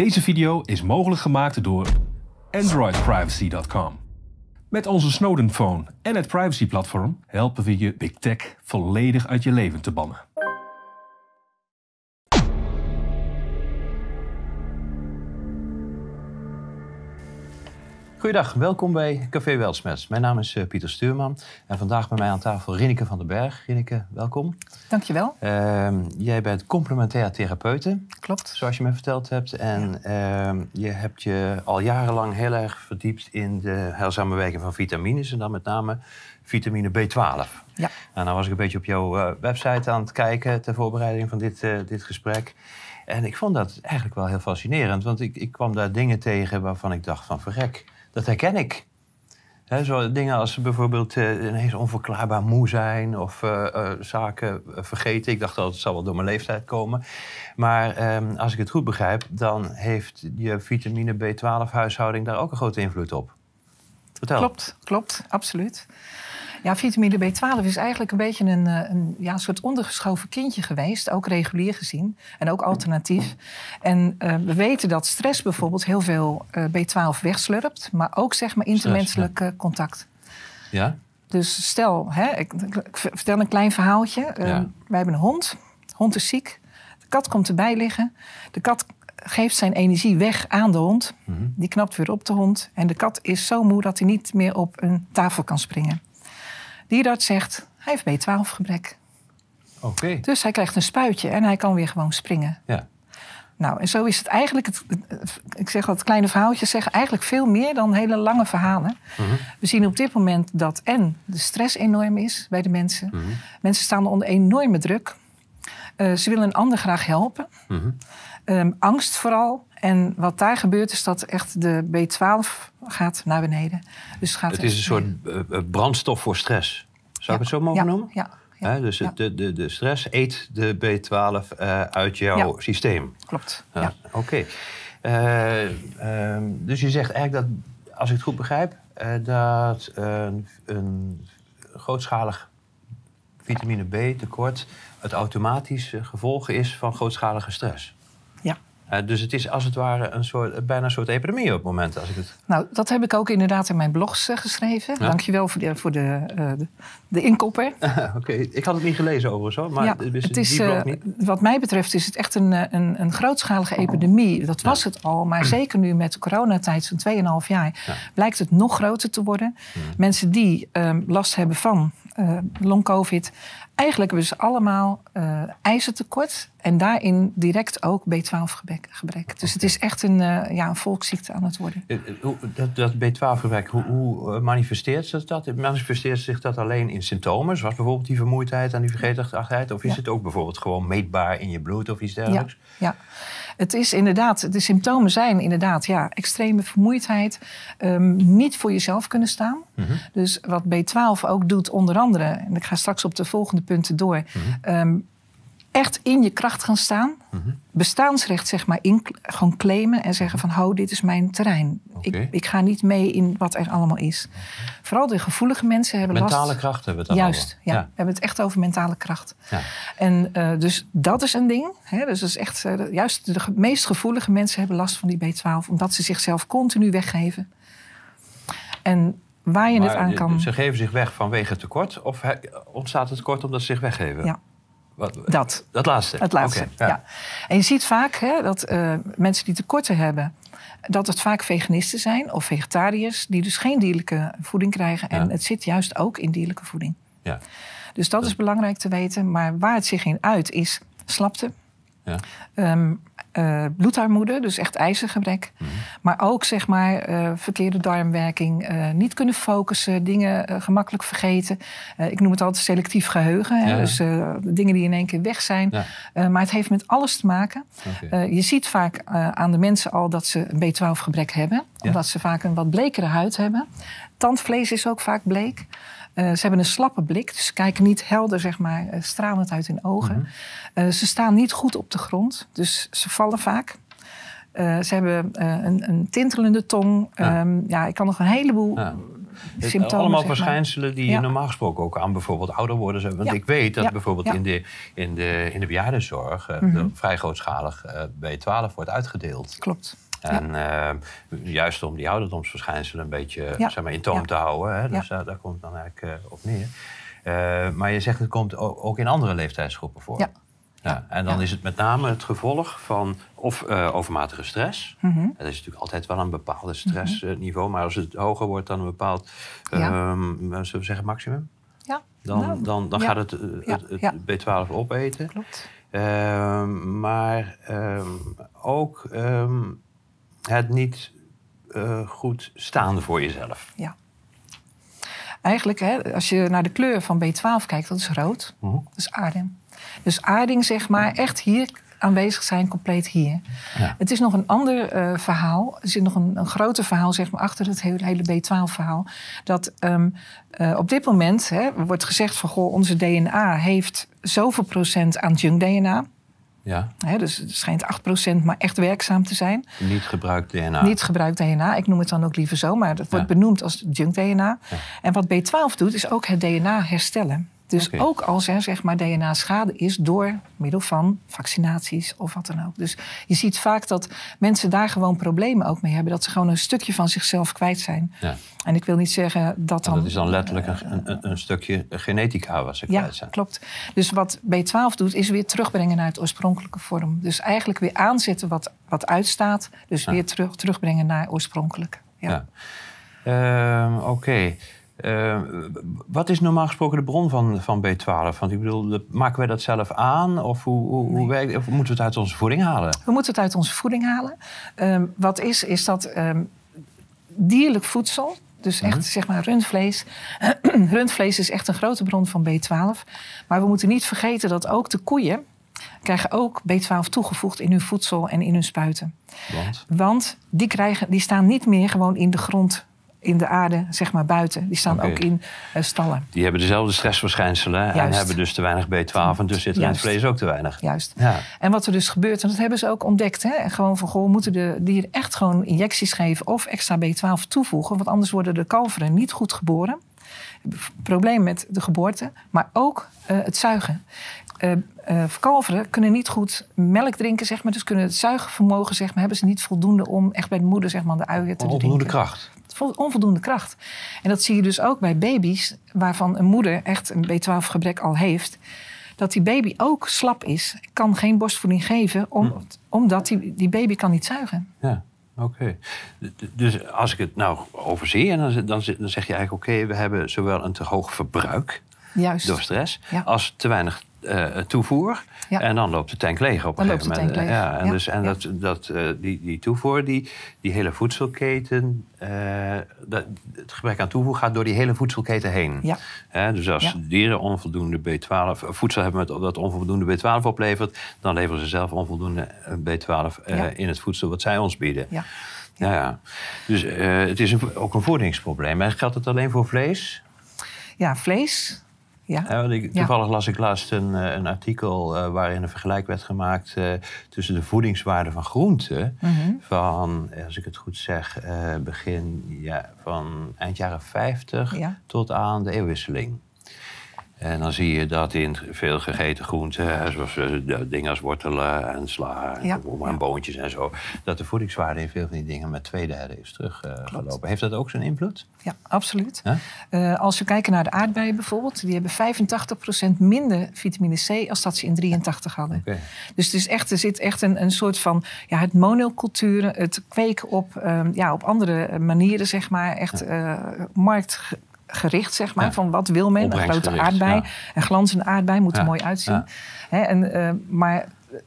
Deze video is mogelijk gemaakt door AndroidPrivacy.com. Met onze Snowden Phone en het privacyplatform helpen we je Big Tech volledig uit je leven te bannen. Goedendag, welkom bij Café Welsmets. Mijn naam is eh, Pieter Stuurman en vandaag bij mij aan tafel Rineke van den Berg. Rineke, welkom. Dankjewel. Ehm jij bent complementair therapeute, Klopt. zoals je me verteld hebt. En ehm, je hebt je al jarenlang heel erg verdiept in de heilzame werking van vitamines. En dan met name vitamine B12. Ja. Nou, nou was ik een beetje op jouw eh, website aan het kijken ter voorbereiding van dit, eh, dit gesprek. En ik vond dat eigenlijk wel heel fascinerend. Want ik, ik kwam daar dingen tegen waarvan ik dacht van verrek, dat herken ik. Zo dingen als bijvoorbeeld eh, ineens onverklaarbaar moe zijn of eh, eh, zaken vergeten. Ik dacht dat het zal wel door mijn leeftijd komen. Maar ehm, als ik het goed begrijp, dan heeft je vitamine B12-huishouding daar ook een grote invloed op. Vertel. Klopt, klopt, absoluut. Ja, vitamine B12 is eigenlijk een beetje een, eh, een ja, soort ondergeschoven kindje geweest. Ook regulier gezien en ook alternatief. En eh, we weten dat stress bijvoorbeeld heel veel eh, B12 wegslurpt. Maar ook zeg maar intermenselijk contact. Ja? Dus stel, hè, ik, ik vertel een klein verhaaltje. Ja. wij hebben een hond. De hond is ziek. De kat komt erbij liggen. De kat geeft zijn energie weg aan de hond. Mhm. Die knapt weer op de hond. En de kat is zo moe dat hij niet meer op een tafel kan springen. Dierarts zegt, hij heeft B12-gebrek. Oké. Dus hij krijgt een spuitje en hij kan weer gewoon springen. Ja. Nou, en zo is het eigenlijk, het, het- ik zeg dat kleine verhaaltjes zeggen eigenlijk veel meer dan hele lange verhalen. Mhm. We zien op dit moment dat en de stress enorm is bij de mensen. Mhm. Mensen staan onder enorme druk. Eh, ze willen een ander graag helpen. Mhm. Ehm, angst vooral. En wat daar gebeurt is dat echt de B12 gaat naar beneden. Dus gaat Het is een soort eh, eh, brandstof voor stress. Zou ik het zo mogen ja, noemen? Ja, dus de, de, de stress eet de B12 eh, uit jouw systeem. klopt. Ja, Ja. Oké. Eh, ehm, dus je zegt eigenlijk dat, als ik het goed begrijp, dat een, een grootschalig vitamine B tekort het automatische gevolg is van grootschalige stress. Ja. Eh, dus het is als het ware een soort, bijna een soort epidemie op het moment. Als ik het... Nou, dat heb ik ook inderdaad in mijn blogs eh, geschreven. Ja. Dankjewel voor de, voor de, eh, de, de inkopper. Oké, ik had het niet gelezen overigens hoor, maar ja, dus het is, die blog niet. wat mij betreft is het echt een, een, een grootschalige epidemie. Dat was het al, maar zeker nu met de coronatijd, zo'n 2,5 jaar, Ja. blijkt het nog groter te worden. Mensen die ehm, last hebben van eh long-covid, eigenlijk hebben ze allemaal eh ijzertekort en daarin direct ook B12-gebrek. gebrek. Dus het is echt een, eh, ja, een volksziekte aan het worden. Dat, dat B12-gebrek, hoe, hoe manifesteert zich dat? Manifesteert zich dat alleen in symptomen, zoals bijvoorbeeld die vermoeidheid en die vergeetachtigheid? Of is Ja. het ook bijvoorbeeld gewoon meetbaar in je bloed of iets dergelijks? Ja, het is inderdaad, de symptomen zijn inderdaad ja, extreme vermoeidheid, ehm, niet voor jezelf kunnen staan. Mhm. Dus wat B12 ook doet, onder andere, en ik ga straks op de volgende punten door, Mhm. ehm, echt in je kracht gaan staan, Mhm. bestaansrecht zeg maar in, gewoon claimen en zeggen van, ho, dit is mijn terrein. Ik, ik ga niet mee in wat er allemaal is. Vooral de gevoelige mensen hebben Mentale last. kracht hebben we het dan Juist, ja. We hebben het echt over mentale kracht. Ja. En eh, dus dat is een ding. Hè? Dus dat is echt, eh, juist de ge- meest gevoelige mensen hebben last van die B12, omdat ze zichzelf continu weggeven. En waar je het Maar aan eh, kan. Ze geven zich weg vanwege tekort of ontstaat het tekort omdat ze zich weggeven? Ja. Wat, Dat. dat laatste? Het laatste. Oké, ja. En je ziet vaak hè, dat eh, mensen die tekorten hebben, dat het vaak veganisten zijn of vegetariërs, die dus geen dierlijke voeding krijgen. En Ja. het zit juist ook in dierlijke voeding. Ja. Dus dat is belangrijk te weten. Maar waar het zich in uit is slapte, Ja. ehm, eh, bloedarmoede, dus echt ijzergebrek. Mhm. Maar ook zeg maar eh, verkeerde darmwerking, eh, niet kunnen focussen, dingen gemakkelijk vergeten. Ik noem het altijd selectief geheugen. Hè? Dus dingen die in één keer weg zijn. Ja. Maar het heeft met alles te maken. Je ziet vaak aan de mensen al dat ze een B12-gebrek hebben, Ja. omdat ze vaak een wat blekere huid hebben. Tandvlees is ook vaak bleek. Eh, ze hebben een slappe blik, dus ze kijken niet helder, zeg maar, eh, stralend uit hun ogen. Mhm. Eh, ze staan niet goed op de grond, dus ze vallen vaak. Ze hebben een, een tintelende tong. Ja. Ehm, ja, ik kan nog een heleboel Ja. Symptomen. allemaal maar. verschijnselen die Ja. je normaal gesproken ook aan bijvoorbeeld ouder worden. zijn. Want Ja. ik weet dat Ja. bijvoorbeeld in, de, in, de, in de bejaardenzorg Mhm. vrij grootschalig eh, B12 wordt uitgedeeld. Klopt. En eh, juist om die ouderdomsverschijnselen een beetje Ja. zeg maar, in toon Ja. te houden. Hè? Dus daar, daar komt het dan eigenlijk eh, op neer. Eh, maar je zegt het komt ook in andere leeftijdsgroepen voor. Ja. Ja, en dan Ja. is het met name het gevolg van of eh, overmatige stress. Mhm. Dat is natuurlijk altijd wel een bepaalde stressniveau. Maar als het hoger wordt dan een bepaald, Ja. ehm, zullen we zeggen, maximum? Ja, Dan, Nou, dan, dan ja. gaat het, eh, Ja, het, het ja. B12 opeten. klopt. Ehm, maar ehm, ook het niet eh, goed staan voor jezelf. Ja. Eigenlijk, hè, als je naar de kleur van B12 kijkt, dat is rood. Mhm. Dat is aarding. Dus aarding, zeg maar, echt hier aanwezig zijn, compleet hier. Ja. Het is nog een ander eh, verhaal. Er zit nog een, een groter verhaal zeg maar, achter het hele, hele B12-verhaal. Dat ehm, eh, op dit moment hè, wordt gezegd van... Goh, onze DNA heeft zoveel procent aan junk-DNA. Ja, dus het schijnt 8% maar echt werkzaam te zijn. niet gebruikt DNA. Niet gebruikt DNA. Ik noem het dan ook liever zo, maar dat wordt Ja. benoemd als junk DNA. Ja. En wat B12 doet, is ook het DNA herstellen. Dus ook als er zeg maar, DNA-schade is door middel van vaccinaties of wat dan ook. Dus je ziet vaak dat mensen daar gewoon problemen ook mee hebben. Dat ze gewoon een stukje van zichzelf kwijt zijn. Ja. En ik wil niet zeggen dat dan... dat is dan letterlijk een, een, een stukje genetica wat ze Ja, kwijt zijn. klopt. Dus wat B12 doet, is weer terugbrengen naar het oorspronkelijke vorm. Dus eigenlijk weer aanzetten wat, wat uitstaat. Dus Ja. weer terug, terugbrengen naar oorspronkelijk. Ja. Ja. Ehm, Oké. Ehm, wat is normaal gesproken de bron van, van B12? Want ik bedoel, maken wij dat zelf aan? Of, hoe, hoe, hoe Nee. werkt, of moeten we het uit onze voeding halen? We moeten het uit onze voeding halen. Ehm, wat is, is dat ehm, dierlijk voedsel. Dus echt, Mhm. zeg maar, rundvlees. rundvlees is echt een grote bron van B12. Maar we moeten niet vergeten dat ook de koeien... krijgen ook B12 toegevoegd in hun voedsel en in hun spuiten. Want, Want die, krijgen, die staan niet meer gewoon in de grond, in de aarde, zeg maar buiten. Die staan ook in eh, stallen. die hebben dezelfde stressverschijnselen en hebben dus te weinig B12 en dus zit er in het vlees ook te weinig. Juist. Ja. En wat er dus gebeurt, en dat hebben ze ook ontdekt. Hè? Gewoon van, goh, moeten de dieren echt gewoon injecties geven of extra B12 toevoegen. Want anders worden de kalveren niet goed geboren. Probleem met de geboorte, maar ook eh, het zuigen. Eh kalveren kunnen niet goed melk drinken, zeg maar. Dus kunnen het zuigvermogen, zeg maar, hebben ze niet voldoende om echt bij de moeder, zeg maar, de uien te Onvoldoende drinken. kracht. Vol- onvoldoende kracht. En dat zie je dus ook bij baby's waarvan een moeder echt een B12-gebrek al heeft. Dat die baby ook slap is, kan geen borstvoeding geven, om, Hm. omdat die, die baby kan niet zuigen. Ja, oké. Dus als ik het nou overzie, en dan, dan, zeg je eigenlijk... oké, we hebben zowel een te hoog verbruik Juist. door stress... Ja. als te weinig eh, toevoer. Ja. En dan loopt de tank leeg op een Dan loopt gegeven de moment. Ja, en, Ja. Dus, en Ja. dat, dat, eh, die, die toevoer, die, die hele voedselketen... dat, het gebrek aan toevoer gaat door die hele voedselketen heen. Ja. Dus als dieren onvoldoende B12, eh, voedsel hebben met, dat onvoldoende B12 oplevert... dan leveren ze zelf onvoldoende eh, B12 eh, Ja. in het voedsel wat zij ons bieden. Ja. Ja, ja. Dus het is een, ook een voedingsprobleem. En geldt het alleen voor vlees? ja, vlees. Ja. Ik, Ja. toevallig las ik laatst een, eh, een artikel eh, waarin een vergelijk werd gemaakt eh, tussen de voedingswaarde van groenten. Mhm. Van, als ik het goed zeg, begin ja, van eind jaren 50 Ja. tot aan de eeuwwisseling. En dan zie je dat in veel gegeten groenten, zoals eh, dingen als wortelen en sla en, Ja. en boontjes en zo, dat de voedingswaarde in veel van die dingen met twee derde is teruggelopen. Heeft dat ook zijn invloed? Ja, absoluut. Ja? Eh, als we kijken naar de aardbeien bijvoorbeeld, die hebben 85% minder vitamine C als dat ze in 83 hadden. Dus het is echt, er zit echt een, een soort van ja, het monoculturen, het kweken op, ehm, ja, op andere manieren, zeg maar. Echt eh, marktgericht, zeg maar. Ja. Van wat wil men? Een grote aardbei, ja. een glanzende aardbei moet er mooi uitzien. Hè, en, eh, maar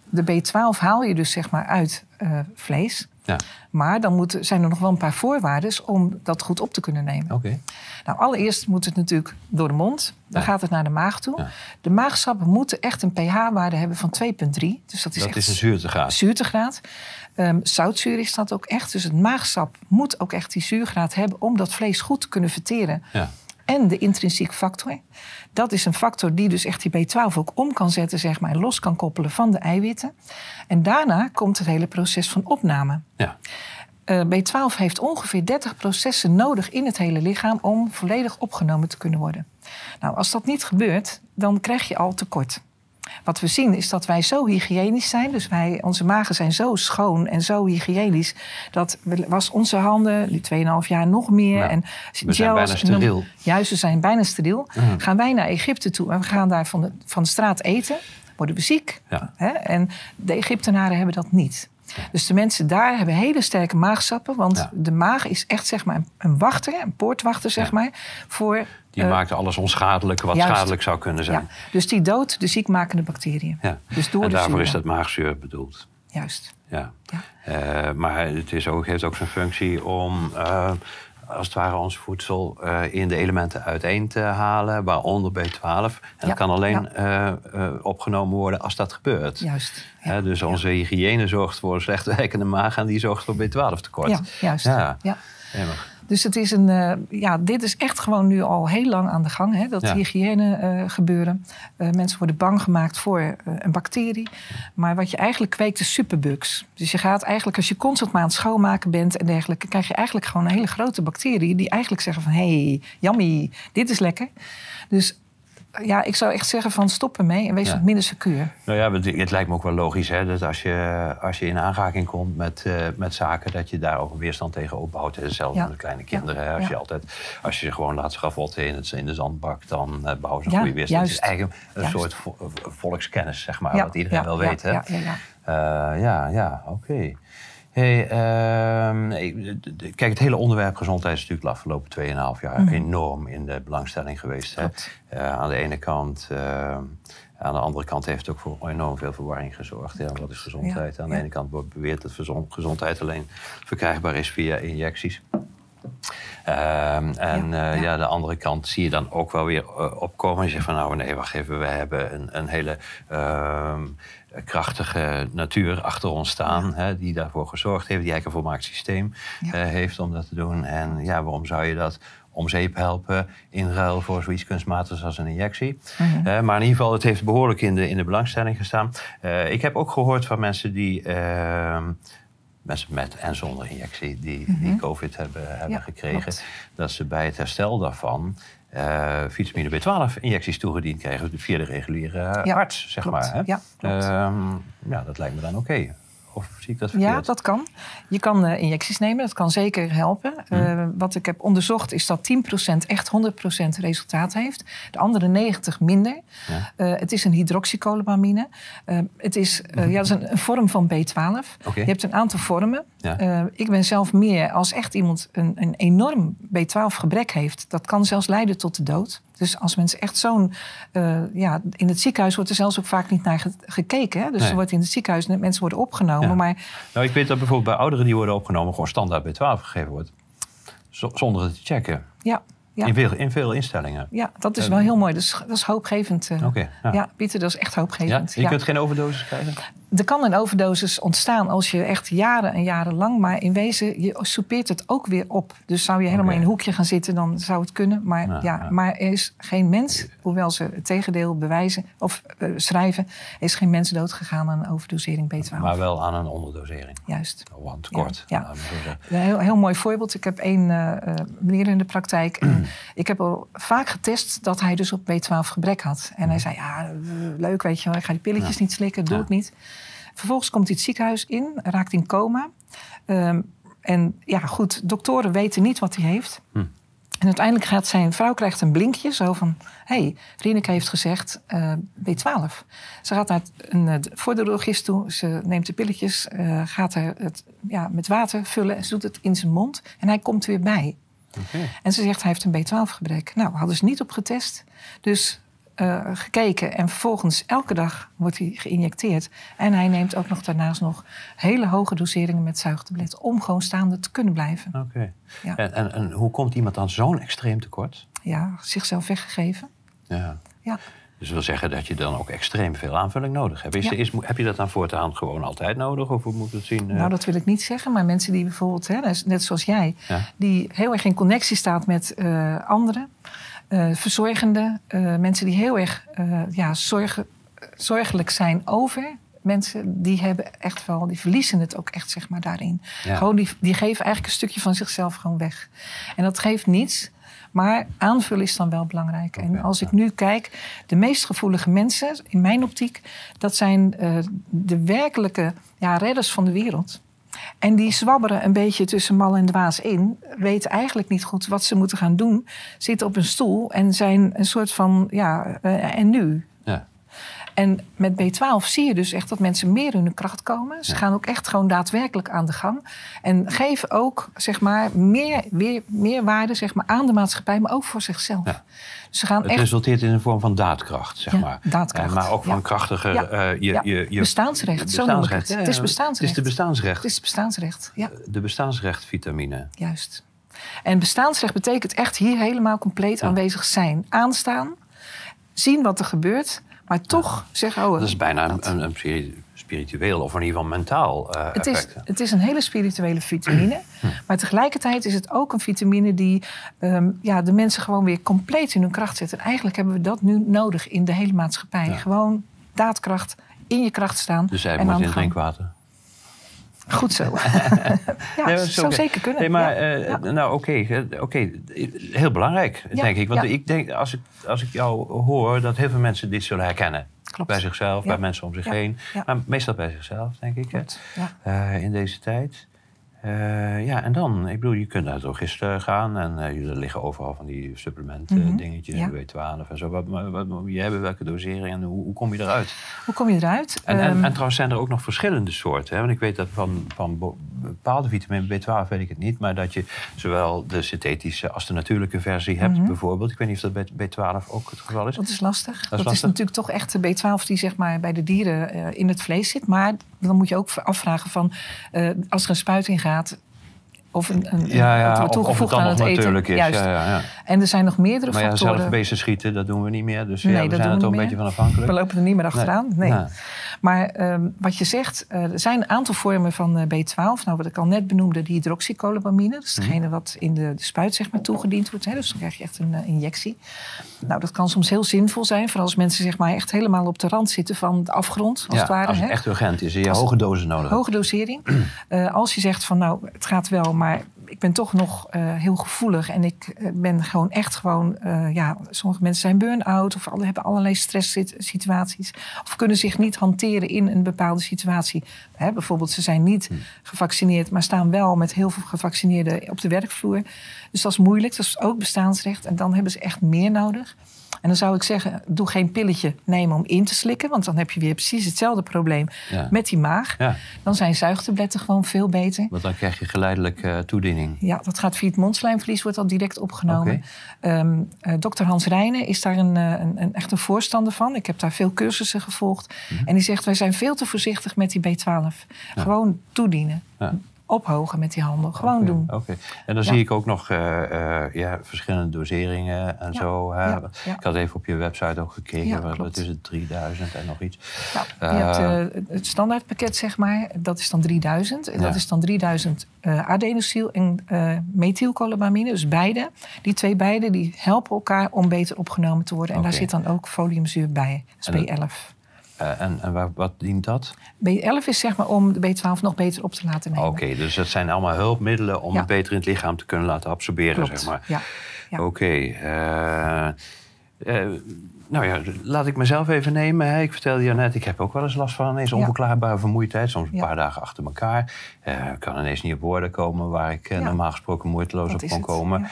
de B12 haal je dus zeg maar uit eh, vlees. Ja, Maar dan moet, zijn er nog wel een paar voorwaarden om dat goed op te kunnen nemen. oké. Nou, allereerst moet het natuurlijk door de mond. Dan Ja. gaat het naar de maag toe. Ja. De maagsappen moeten echt een pH-waarde hebben van 2,3. Dus dat is Dat echt is een zuurtegraad. zuurtegraad. Ehm, zoutzuur is dat ook echt. Dus het maagsap moet ook echt die zuurgraad hebben... om dat vlees goed te kunnen verteren. Ja. En de intrinsiek factor. Dat is een factor die dus echt die B12 ook om kan zetten... Zeg maar, en los kan koppelen van de eiwitten. En daarna komt het hele proces van opname. Ja. eh, B12 heeft ongeveer 30 processen nodig in het hele lichaam om volledig opgenomen te kunnen worden. Nou, als dat niet gebeurt, dan krijg je al tekort. Wat we zien is dat wij zo hygiënisch zijn. Dus wij, onze magen zijn zo schoon en zo hygiënisch. Dat we was onze handen, die 2,5 jaar nog meer. Ja, en we zijn bijna steriel. Juist, we zijn bijna steriel. Mhm. Gaan wij naar Egypte toe en we gaan daar van de, van de straat eten. Worden we ziek. Ja. Hè? En de Egyptenaren hebben dat niet. Dus de mensen daar hebben hele sterke maagsappen. Want Ja. de maag is echt zeg maar, een- een wachter, een poortwachter zeg Ja. maar. Voor, Die eh, maakt alles onschadelijk wat juist. schadelijk zou kunnen zijn. ja, dus die doodt de ziekmakende bacteriën. Ja. Dus door en de daarvoor is dat maagzuur bedoeld. Juist. Ja. Ja. Eh, maar het is ook, heeft ook zijn functie om eh, als het ware ons voedsel in de elementen uiteen te halen, waaronder B12. En Ja, dat kan alleen opgenomen worden als dat gebeurt. Juist. Ja. Dus onze hygiëne zorgt voor een slecht werkende maag en die zorgt voor B12 tekort. Ja, juist. Ja. Ja. Dus het is een, eh, ja, dit is echt gewoon nu al heel lang aan de gang, hè, dat Ja. hygiëne eh, gebeuren. Eh, mensen worden bang gemaakt voor een bacterie. Maar wat je eigenlijk kweekt is superbugs. Dus je gaat eigenlijk, als je constant maar aan het schoonmaken bent en dergelijke, krijg je eigenlijk gewoon een hele grote bacterie die eigenlijk zeggen van hé, hey, yummy, dit is lekker. Dus ja, ik zou echt zeggen van stop ermee en wees Ja. wat minder secuur. Nou ja, het, lijkt me ook wel logisch hè, dat als je, als je in aanraking komt met, eh, met zaken, dat je daar ook een weerstand tegen opbouwt. Hetzelfde Ja. met kleine kinderen. Als, je altijd, als je ze gewoon laat schavotten in, het, in de zandbak, dan eh, bouwen ze een goede weerstand. juist. Het is eigenlijk een Juist. soort vo- volkskennis, zeg maar, wat iedereen wel weet. Hè? ja, ja, ja. Eh, ja, ja, oké. Hey, ehm, kijk, het hele onderwerp gezondheid is natuurlijk de afgelopen 2,5 jaar Mhm. enorm in de belangstelling geweest. Hè? Eh, aan de ene kant, eh, aan de andere kant heeft het ook voor enorm veel verwarring gezorgd. Ja, wat is gezondheid? Ja, aan de ene kant wordt beweerd dat gezondheid alleen verkrijgbaar is via injecties. Ehm, en Ja, eh, ja. ja, de andere kant zie je dan ook wel weer eh, opkomen. En je zegt van nou nee, wacht even, we hebben een, een hele ehm, krachtige natuur achter ons staan. Hè, die daarvoor gezorgd heeft, die eigenlijk een volmaakt systeem Ja. eh, heeft om dat te doen. En ja, waarom zou je dat om zeep helpen in ruil voor zoiets kunstmatigs als een injectie? Mhm. Eh, maar in ieder geval, het heeft behoorlijk in de, in de belangstelling gestaan. Eh, ik heb ook gehoord van mensen die... ehm, Mensen met en zonder injectie die, die COVID hebben, hebben Mhm. Ja, gekregen. klopt. Dat ze bij het herstel daarvan eh, vitamine B12-injecties toegediend kregen via de reguliere Ja, arts, zeg klopt. maar. Hè? Ja, klopt. Ehm, ja, dat lijkt me dan oké. Of zie ik dat verkeerd? Ja, dat kan. Je kan eh, injecties nemen, dat kan zeker helpen. Hm. Eh, wat ik heb onderzocht is dat 10% echt 100% resultaat heeft. De andere 90 minder. Ja. Eh, het is een hydroxycolobamine. Eh, het is, ja, dat is een, een vorm van B12. Hm. Oké. Je hebt een aantal vormen. Ja. Ik ben zelf meer als echt iemand een, een enorm B12-gebrek heeft. Dat kan zelfs leiden tot de dood. Dus als mensen echt zo'n... eh, ja, in het ziekenhuis wordt er zelfs ook vaak niet naar ge- gekeken. Hè? Dus Nee. er wordt in het ziekenhuis, mensen worden opgenomen. Ja. Maar Nou, ik weet dat bijvoorbeeld bij ouderen die worden opgenomen... gewoon standaard B12 gegeven wordt. Zonder het te checken. ja, ja. In, veel, in veel instellingen. Ja, dat is wel heel mooi. Dat is, dat is hoopgevend. eh. Oké, ja. ja. Pieter, dat is echt Ja? hoopgevend. Je kunt geen overdosis krijgen? Er kan een overdosis ontstaan als je echt jaren en jaren lang... maar in wezen, je soupeert het ook weer op. Dus zou je helemaal in een hoekje gaan zitten, dan zou het kunnen. Maar, Ja, ja, ja. maar er is geen mens, hoewel ze het tegendeel bewijzen of eh, schrijven... is geen mens doodgegaan aan een overdosering B12. Maar wel aan een onderdosering. Juist. Of aan tekort. Ja. Een heel, heel mooi voorbeeld. Ik heb één eh, meneer in de praktijk. Ik heb al vaak getest dat hij dus op B12 gebrek had. En hij zei, ja, leuk, weet je wel. Ik ga die pilletjes niet slikken, doe ik niet. Vervolgens komt hij het ziekenhuis in, raakt in coma. Ehm, en ja, goed, doktoren weten niet wat hij heeft. Hm. En uiteindelijk gaat zijn vrouw krijgt een blinkje, zo van... hé, hey, Rieneke heeft gezegd eh, B12. Ze gaat naar een, voor de drogist toe, ze neemt de pilletjes... eh, gaat er het ja, met water vullen en ze doet het in zijn mond. En hij komt weer bij. Oké. En ze zegt, hij heeft een B12-gebrek. Nou, hadden ze niet op getest. Dus eh, gekeken en vervolgens elke dag wordt hij geïnjecteerd. En hij neemt ook nog daarnaast nog hele hoge doseringen met zuigtabletten... om gewoon staande te kunnen blijven. Oké. Ja. En, en, en hoe komt iemand dan zo'n extreem tekort? Ja, zichzelf weggegeven. Ja. Ja. Dus dat wil zeggen dat je dan ook extreem veel aanvulling nodig hebt. Is, Ja. is, heb je dat dan voortaan gewoon altijd nodig? Of hoe moet het zien? eh? Nou, dat wil ik niet zeggen, maar mensen die bijvoorbeeld, hè, net zoals jij, Ja. die heel erg in connectie staat met eh, anderen, verzorgenden, eh, mensen die heel erg eh, ja, zorgen, zorgelijk zijn over mensen, die hebben echt wel, die verliezen het ook echt, zeg maar, daarin. Ja. Gewoon, die, die geven eigenlijk een stukje van zichzelf gewoon weg. En dat geeft niets. Maar aanvullen is dan wel belangrijk. En als ik nu kijk, de meest gevoelige mensen, in mijn optiek, dat zijn eh, de werkelijke ja, redders van de wereld. En die zwabberen een beetje tussen mal en dwaas in, weten eigenlijk niet goed wat ze moeten gaan doen, zitten op een stoel en zijn een soort van, ja, eh, en nu? En met B12 zie je dus echt dat mensen meer in hun kracht komen. Ze Ja. gaan ook echt gewoon daadwerkelijk aan de gang. En geven ook zeg maar, meer, weer, meer waarde zeg maar, aan de maatschappij, maar ook voor zichzelf. Ja. Dus ze gaan Het echt resulteert in een vorm van daadkracht, zeg Ja, maar. daadkracht, Eh, maar ook van. Ja, eh, je, je, je, bestaansrecht, zo noem ik het. Is bestaansrecht. Het is de bestaansrecht. Het is bestaansrecht, ja, De bestaansrechtvitamine. juist. En bestaansrecht betekent echt hier helemaal compleet aanwezig zijn. Aanstaan, zien wat er gebeurt, maar toch zeggen... Oh, Dat is bijna dat. een, een spiri- spiritueel of in ieder geval mentaal eh, Het is, het is een hele spirituele vitamine. Maar tegelijkertijd is het ook een vitamine die ehm, ja, de mensen gewoon weer compleet in hun kracht zet. En eigenlijk hebben we dat nu nodig in de hele maatschappij. Ja. Gewoon daadkracht, in je kracht staan. Dus en moet in drinkwater. Goed zo. ja, Nee, zou zeker kunnen. Nee, maar Ja. eh, Ja. nou oké, oké, heel belangrijk, Ja, denk ik. Want ik denk, als ik, als ik jou hoor, dat heel veel mensen dit zullen herkennen. Klopt. Bij zichzelf, bij mensen om zich heen. Maar meestal bij zichzelf, denk ik, hè, eh, in deze tijd. Eh, ja, en dan, ik bedoel, je kunt naar het register gaan en eh, er liggen overal van die supplementen, Mhm. dingetjes, Ja. B12 en zo. Wat, wat, je hebben, welke dosering en hoe, hoe kom je eruit? Hoe kom je eruit? En, en, Ehm, en trouwens zijn er ook nog verschillende soorten. Hè? Want ik weet dat van, van bepaalde vitamine B12 weet ik het niet. Maar dat je zowel de synthetische als de natuurlijke versie hebt Mhm. bijvoorbeeld. Ik weet niet of dat bij B12 ook het geval is. Dat is lastig. Dat is, lastig. natuurlijk toch echt de B12 die zeg maar, bij de dieren eh, in het vlees zit. Maar dan moet je ook afvragen van als er een spuit in gaat inderdaad of een, een, Ja, ja, het wordt of, of het toegevoegd aan het eten. natuurlijk is. Juist. Ja, ja, ja. En er zijn nog meerdere Maar ja, factoren. zelf beesten schieten, dat doen we niet meer. Dus Nee, ja, dat we zijn er toch een beetje van afhankelijk. We lopen er niet meer achteraan. Nee. Maar ehm, wat je zegt, eh, er zijn een aantal vormen van eh, B12. Nou, wat ik al net benoemde, die hydroxycolobamine. Dat is Mhm. degene wat in de, de spuit zeg maar, toegediend wordt. Hè. Dus dan krijg je echt een eh, injectie. Nou, dat kan soms heel zinvol zijn. Vooral als mensen zeg maar, echt helemaal op de rand zitten van de afgrond. Als het ware, als het hè. echt urgent is je hoge dozen nodig. Hoge dosering. Als je zegt van nou, het gaat wel, maar ik ben toch nog eh, heel gevoelig en ik eh, ben gewoon echt gewoon, eh, ja, sommige mensen zijn burn-out of alle, hebben allerlei stresssituaties of kunnen zich niet hanteren in een bepaalde situatie. Hè, bijvoorbeeld, ze zijn niet gevaccineerd, maar staan wel met heel veel gevaccineerden op de werkvloer. Dus dat is moeilijk, dat is ook bestaansrecht en dan hebben ze echt meer nodig. En dan zou ik zeggen, doe geen pilletje nemen om in te slikken, want dan heb je weer precies hetzelfde probleem Ja. met die maag. Ja, Dan zijn zuigtabletten gewoon veel beter. want dan krijg je geleidelijk eh, toediening. Ja, dat gaat via het mondslijmvlies, wordt al direct opgenomen. Oké. Ehm, eh, Dr. Hans Rijnen is daar een, eh, een, een, echt een voorstander van. Ik heb daar veel cursussen gevolgd. Mhm. En die zegt, wij zijn veel te voorzichtig met die B12. Gewoon toedienen ophogen met die handen. Gewoon doen. Oké. En dan zie ik ook nog eh, eh, ja, verschillende doseringen en zo. Ik had even op je website ook gekeken. dat is het 3000 en nog iets. je hebt eh, het standaardpakket, zeg maar. Dat is dan 3000. Dat is dan 3000 adenosyl en methylcolobamine. Dus beide. Die twee beide die helpen elkaar om beter opgenomen te worden. En daar zit dan ook foliumzuur bij. SP11. Eh, en, en wat dient dat? B11 is zeg maar om de B12 nog beter op te laten nemen. Oké, dus dat zijn allemaal hulpmiddelen om het beter in het lichaam te kunnen laten absorberen, zeg maar. Ja. Oké. Eh, eh, nou ja, laat ik mezelf even nemen. Ik vertelde je net, ik heb ook wel eens last van ineens onverklaarbare vermoeidheid. Soms een paar dagen achter elkaar. Ik kan ineens niet op woorden komen waar ik normaal gesproken moeiteloos op kon komen.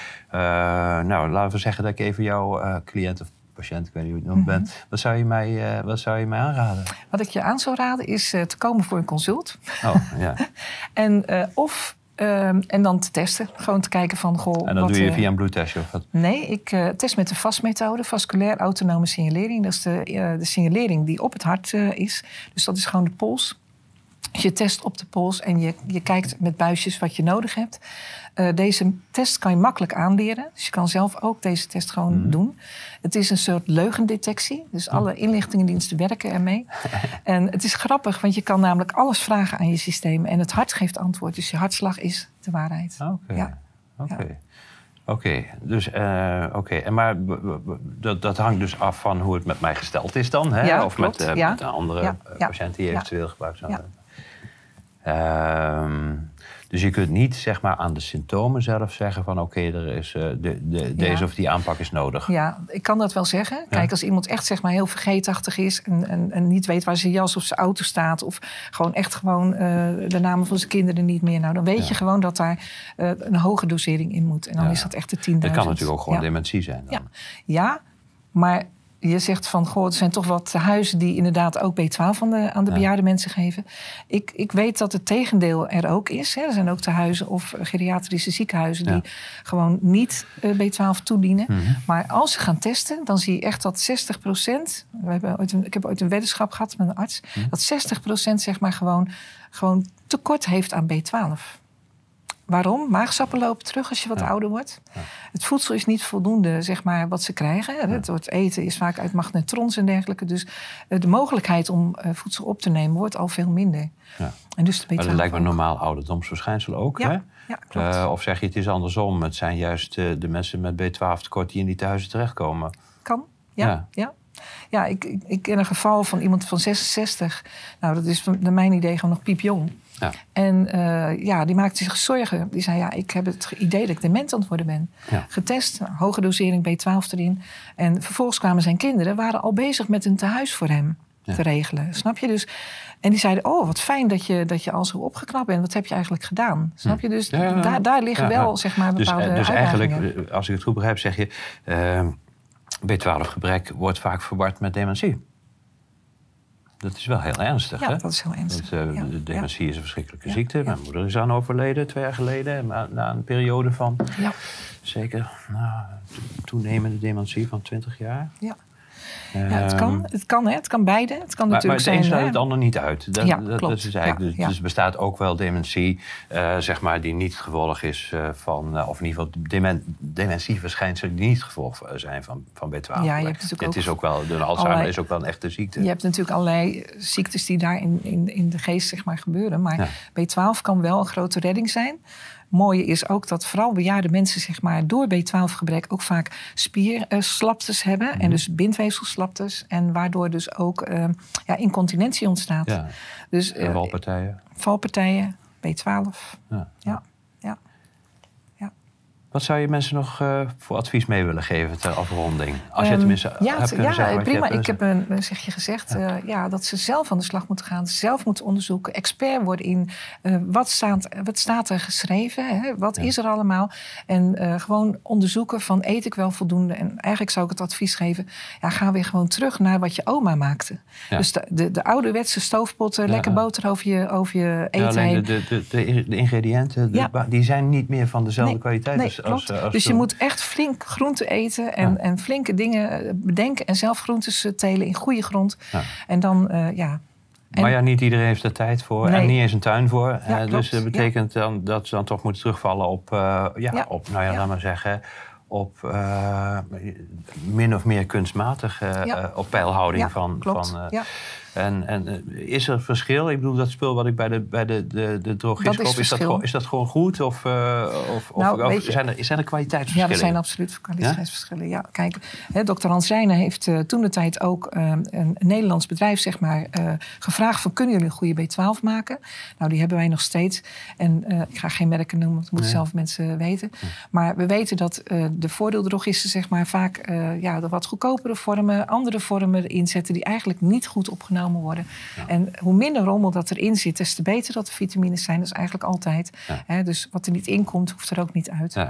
nou, laten we zeggen dat ik even jouw cliënt patiënt, ik weet niet hoe je het noemt, Mhm. ben. Wat zou je mij, eh, wat zou je mij aanraden? Wat ik je aan zou raden is eh, te komen voor een consult. Oh, ja. En, eh, of, en dan te testen. Gewoon te kijken van... Goh, En dan wat, doe je via een bloedtestje of wat? Nee, ik test met de VAS-methode, vasculair autonome signalering. Dat is de, de signalering die op het hart is. Dus dat is gewoon de pols. Dus je test op de pols en je, je kijkt met buisjes wat je nodig hebt. Eh, deze test kan je makkelijk aanleren. Dus je kan zelf ook deze test gewoon Mhm. doen. Het is een soort leugendetectie. Dus alle inlichtingendiensten werken ermee. en het is grappig, want je kan namelijk alles vragen aan je systeem. En het hart geeft antwoord. Dus je hartslag is de waarheid. Oké. Ja. Oké. Oké, dus uh, oké. En maar dat, dat hangt dus af van hoe het met mij gesteld is dan, hè? Ja, of klopt. met, uh, ja. met een andere Ja. patiënt die eventueel gebruikt zou hebben. Ehm, dus je kunt niet zeg maar aan de symptomen zelf zeggen van oké, er is eh, de, de, deze of die aanpak is nodig. Ja, ik kan dat wel zeggen. Kijk, als iemand echt zeg maar, heel vergeetachtig is en, en, en niet weet waar zijn jas of zijn auto staat, of gewoon echt gewoon eh, de namen van zijn kinderen niet meer, nou dan weet Ja. je gewoon dat daar eh, een hoge dosering in moet. En dan is dat echt de 10.000. Het kan natuurlijk ook gewoon dementie zijn. Dan. Ja. Ja, maar je zegt van, goh, er zijn toch wat huizen die inderdaad ook B12 aan de, aan de Ja. bejaarde mensen geven. Ik, ik weet dat het tegendeel er ook is. Hè. Er zijn ook tehuizen of geriatrische ziekenhuizen Ja. die gewoon niet eh, B12 toedienen. Mhm. Maar als ze gaan testen, dan zie je echt dat 60% we hebben ooit een, Ik heb ooit een weddenschap gehad met een arts. Mhm. Dat 60% zeg maar gewoon, gewoon tekort heeft aan B12. Waarom? Maagsappen lopen terug als je wat Ja. ouder wordt. Ja. Het voedsel is niet voldoende, zeg maar, wat ze krijgen. Het, het eten is vaak uit magnetrons en dergelijke. Dus eh, de mogelijkheid om eh, voedsel op te nemen wordt al veel minder. Ja. En dus de B12 Maar dat lijkt me een normaal ouderdomsverschijnsel ook. Hè? klopt. Eh, of zeg je het is andersom? Het zijn juist de mensen met B12 tekort die in die tehuizen terechtkomen. Kan, ja. Ja. ja. ik, ik, ken een geval van iemand van 66. Nou, dat is naar mijn idee gewoon nog piepjong. Ja. En eh, ja, die maakte zich zorgen. Die zei, ja, ik heb het idee dat ik dement aan het worden ben. Ja. Getest, hoge dosering B12 erin. En vervolgens kwamen zijn kinderen, waren al bezig met een tehuis voor hem Ja. te regelen. Snap je? Dus, en die zeiden, oh, wat fijn dat je, dat je al zo opgeknapt bent. Wat heb je eigenlijk gedaan? Snap je? Dus Hm. Ja, ja. daar, daar liggen wel, zeg maar, Dus, bepaalde eh, dus uitdagingen. eigenlijk, eh, als ik het goed begrijp, zeg je... eh, B12-gebrek wordt vaak verward met dementie. Dat is wel heel ernstig, Ja, hè? dat is heel ernstig. Want eh, de dementie is een verschrikkelijke ziekte. Mijn moeder is aan overleden twee jaar geleden. Na, na een periode van Ja, zeker nou, to- toenemende dementie van 20 jaar. ja. Ja, het Ehm, kan, het kan, hè? het kan beide. Het kan Maar, maar natuurlijk het een zijn. sluit hè, het ander niet uit. Dat, Ja, dat, dat klopt. is eigenlijk, Ja, dus, ja. dus er bestaat ook wel dementie, eh, zeg maar, die niet het gevolg is eh, van, eh, of in ieder geval demen, dementieverschijnselen die niet het gevolg zijn van, van B12. Ja, je hebt natuurlijk Het ook is ook wel, de Alzheimer allerlei- is ook wel een echte ziekte. Je hebt natuurlijk allerlei ziektes die daar in, in, in de geest zeg maar, gebeuren. Maar Ja. B12 kan wel een grote redding zijn. Mooie is ook dat vooral bejaarde mensen zeg maar, door B12-gebrek ook vaak spierslaptes hebben. Mhm. En dus bindweefselslaptes. En waardoor dus ook eh, ja, incontinentie ontstaat. Ja, Dus en eh, walpartijen. valpartijen, B12. Ja. Ja, ja. Wat zou je mensen nog eh, voor advies mee willen geven ter afronding? Als je Ehm, tenminste ja, hebt kunnen ja, zeggen wat je prima. hebt Ik heb een, een zegje gezegd ja. ja, dat ze zelf aan de slag moeten gaan, zelf moeten onderzoeken, expert worden in eh, wat, staat, wat staat er geschreven, hè? wat Ja. is er allemaal. En eh, gewoon onderzoeken van eet ik wel voldoende. En eigenlijk zou ik het advies geven, ja, ga weer gewoon terug naar wat je oma maakte. Dus de, de, de ouderwetse stoofpotten, lekker boter over je, over je Ja, eten alleen heen. de, de, de, ingrediënten, die zijn niet meer van dezelfde Nee, kwaliteit Nee, als, klopt. als dus je moet echt flink groente eten en, Ja. en flinke dingen eh, bedenken en zelf groentes eh, telen in goede grond. Ja. En dan, eh, ja. En- Maar ja, niet iedereen heeft er tijd voor en niet eens een tuin voor. Ja, Eh, dus dat betekent dan dat ze dan toch moeten terugvallen op, eh, ja, op nou ja, laat maar zeggen, op eh, min of meer kunstmatig eh, Ja. eh, op peilhouding van. klopt. van eh. En, en eh, is er verschil? Ik bedoel, dat spul wat ik bij de, bij de, de, de drogist Dat is koop, is dat, is dat gewoon goed? Of, eh, of, of, Nou, of weet je- zijn, er, zijn er Ja, kwaliteitsverschillen? er zijn absoluut kwaliteitsverschillen. Ja? kijk, hè, dokter Hans Rijnen heeft eh, toen de tijd ook eh, een, Nederlands bedrijf zeg maar, gevraagd van kunnen jullie een goede B12 maken? Nou, die hebben wij nog steeds. En ik ga geen merken noemen, want dat moeten Nee. zelf mensen weten. Maar we weten dat de voordeeldrogisten zeg maar, vaak ja, de wat goedkopere vormen, andere vormen erin zetten die eigenlijk niet goed opgenomen worden. En hoe minder rommel dat erin zit, des te beter dat de vitamines zijn. Dat is eigenlijk altijd. Ja. Dus wat er niet in komt, hoeft er ook niet uit.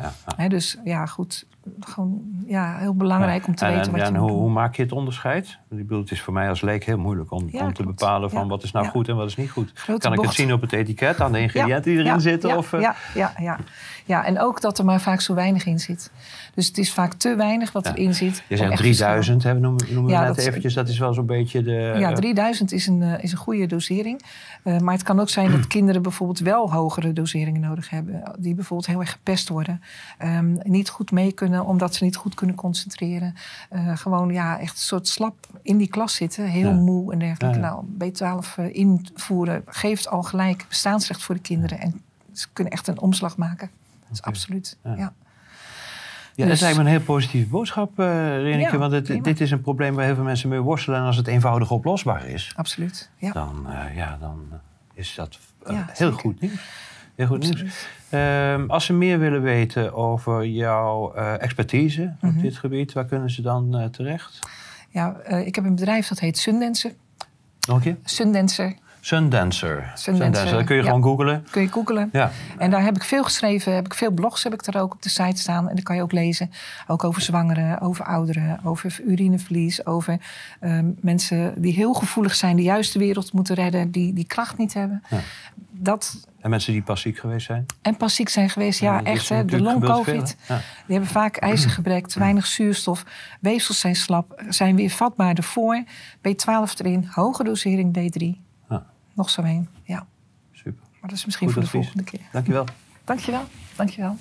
Dus ja, goed. Gewoon ja, heel belangrijk om te en, weten en, wat je en hoe, doen. hoe maak je het onderscheid? Ik bedoel, het is voor mij als leek heel moeilijk om, om te bepalen van wat is nou goed en wat is niet goed. Grote kan ik het zien op het etiket aan de ingrediënten die erin zitten? Of, eh, ja, ja, ja. ja, en ook dat er maar vaak zo weinig in zit. Dus het is vaak te weinig wat erin zit. Je zegt echt 3000, hè, noemen, we net dat- eventjes. Dat is wel zo'n beetje de... Ja, eh, 3000 is een, eh, is een goede dosering. Eh, maar het kan ook zijn dat kinderen bijvoorbeeld wel hogere doseringen nodig hebben. Die bijvoorbeeld heel erg gepest worden. Ehm, niet goed mee kunnen omdat ze niet goed kunnen concentreren. Eh, gewoon ja, echt een soort slap in die klas zitten. Heel Ja. moe en dergelijke. Ja, ja. Nou, B12 eh, invoeren geeft al gelijk bestaansrecht voor de kinderen. En ze kunnen echt een omslag maken. Dat is absoluut, Ja. Ja. Dat Dus- lijkt me een heel positieve boodschap, eh Reneke. Ja, want het, dit is een probleem waar heel veel mensen mee worstelen. En als het eenvoudig oplosbaar is, Absoluut. Ja, dan, eh, ja, dan is dat eh, Ja, heel goed nieuws. Heel goed nieuws. Ehm, als ze meer willen weten over jouw expertise op Mhm. dit gebied, waar kunnen ze dan terecht? Ja, ik heb een bedrijf dat heet Sundancer. Nog een keer? Sundancer, Sundancer. Sundancer, Dat kun je ja. gewoon googlen. kun je googelen. Ja. En daar heb ik veel geschreven, heb ik veel blogs heb ik er ook op de site staan. En dat kan je ook lezen. Ook over zwangeren, over ouderen, over urineverlies, over ehm, mensen die heel gevoelig zijn, die juist de wereld moeten redden, die die kracht niet hebben. Ja. Dat, En mensen die pas ziek geweest zijn. en pas ziek zijn geweest, ja, echt. Hè, de long-covid? Ja. die hebben vaak ijzergebrek, te weinig zuurstof. Weefsels zijn slap, zijn weer vatbaar ervoor. B12 erin, hoge dosering D3. Nog zo heen, ja. Super. Maar dat is misschien Goed voor de volgende keer. Dankjewel. Dankjewel, dankjewel.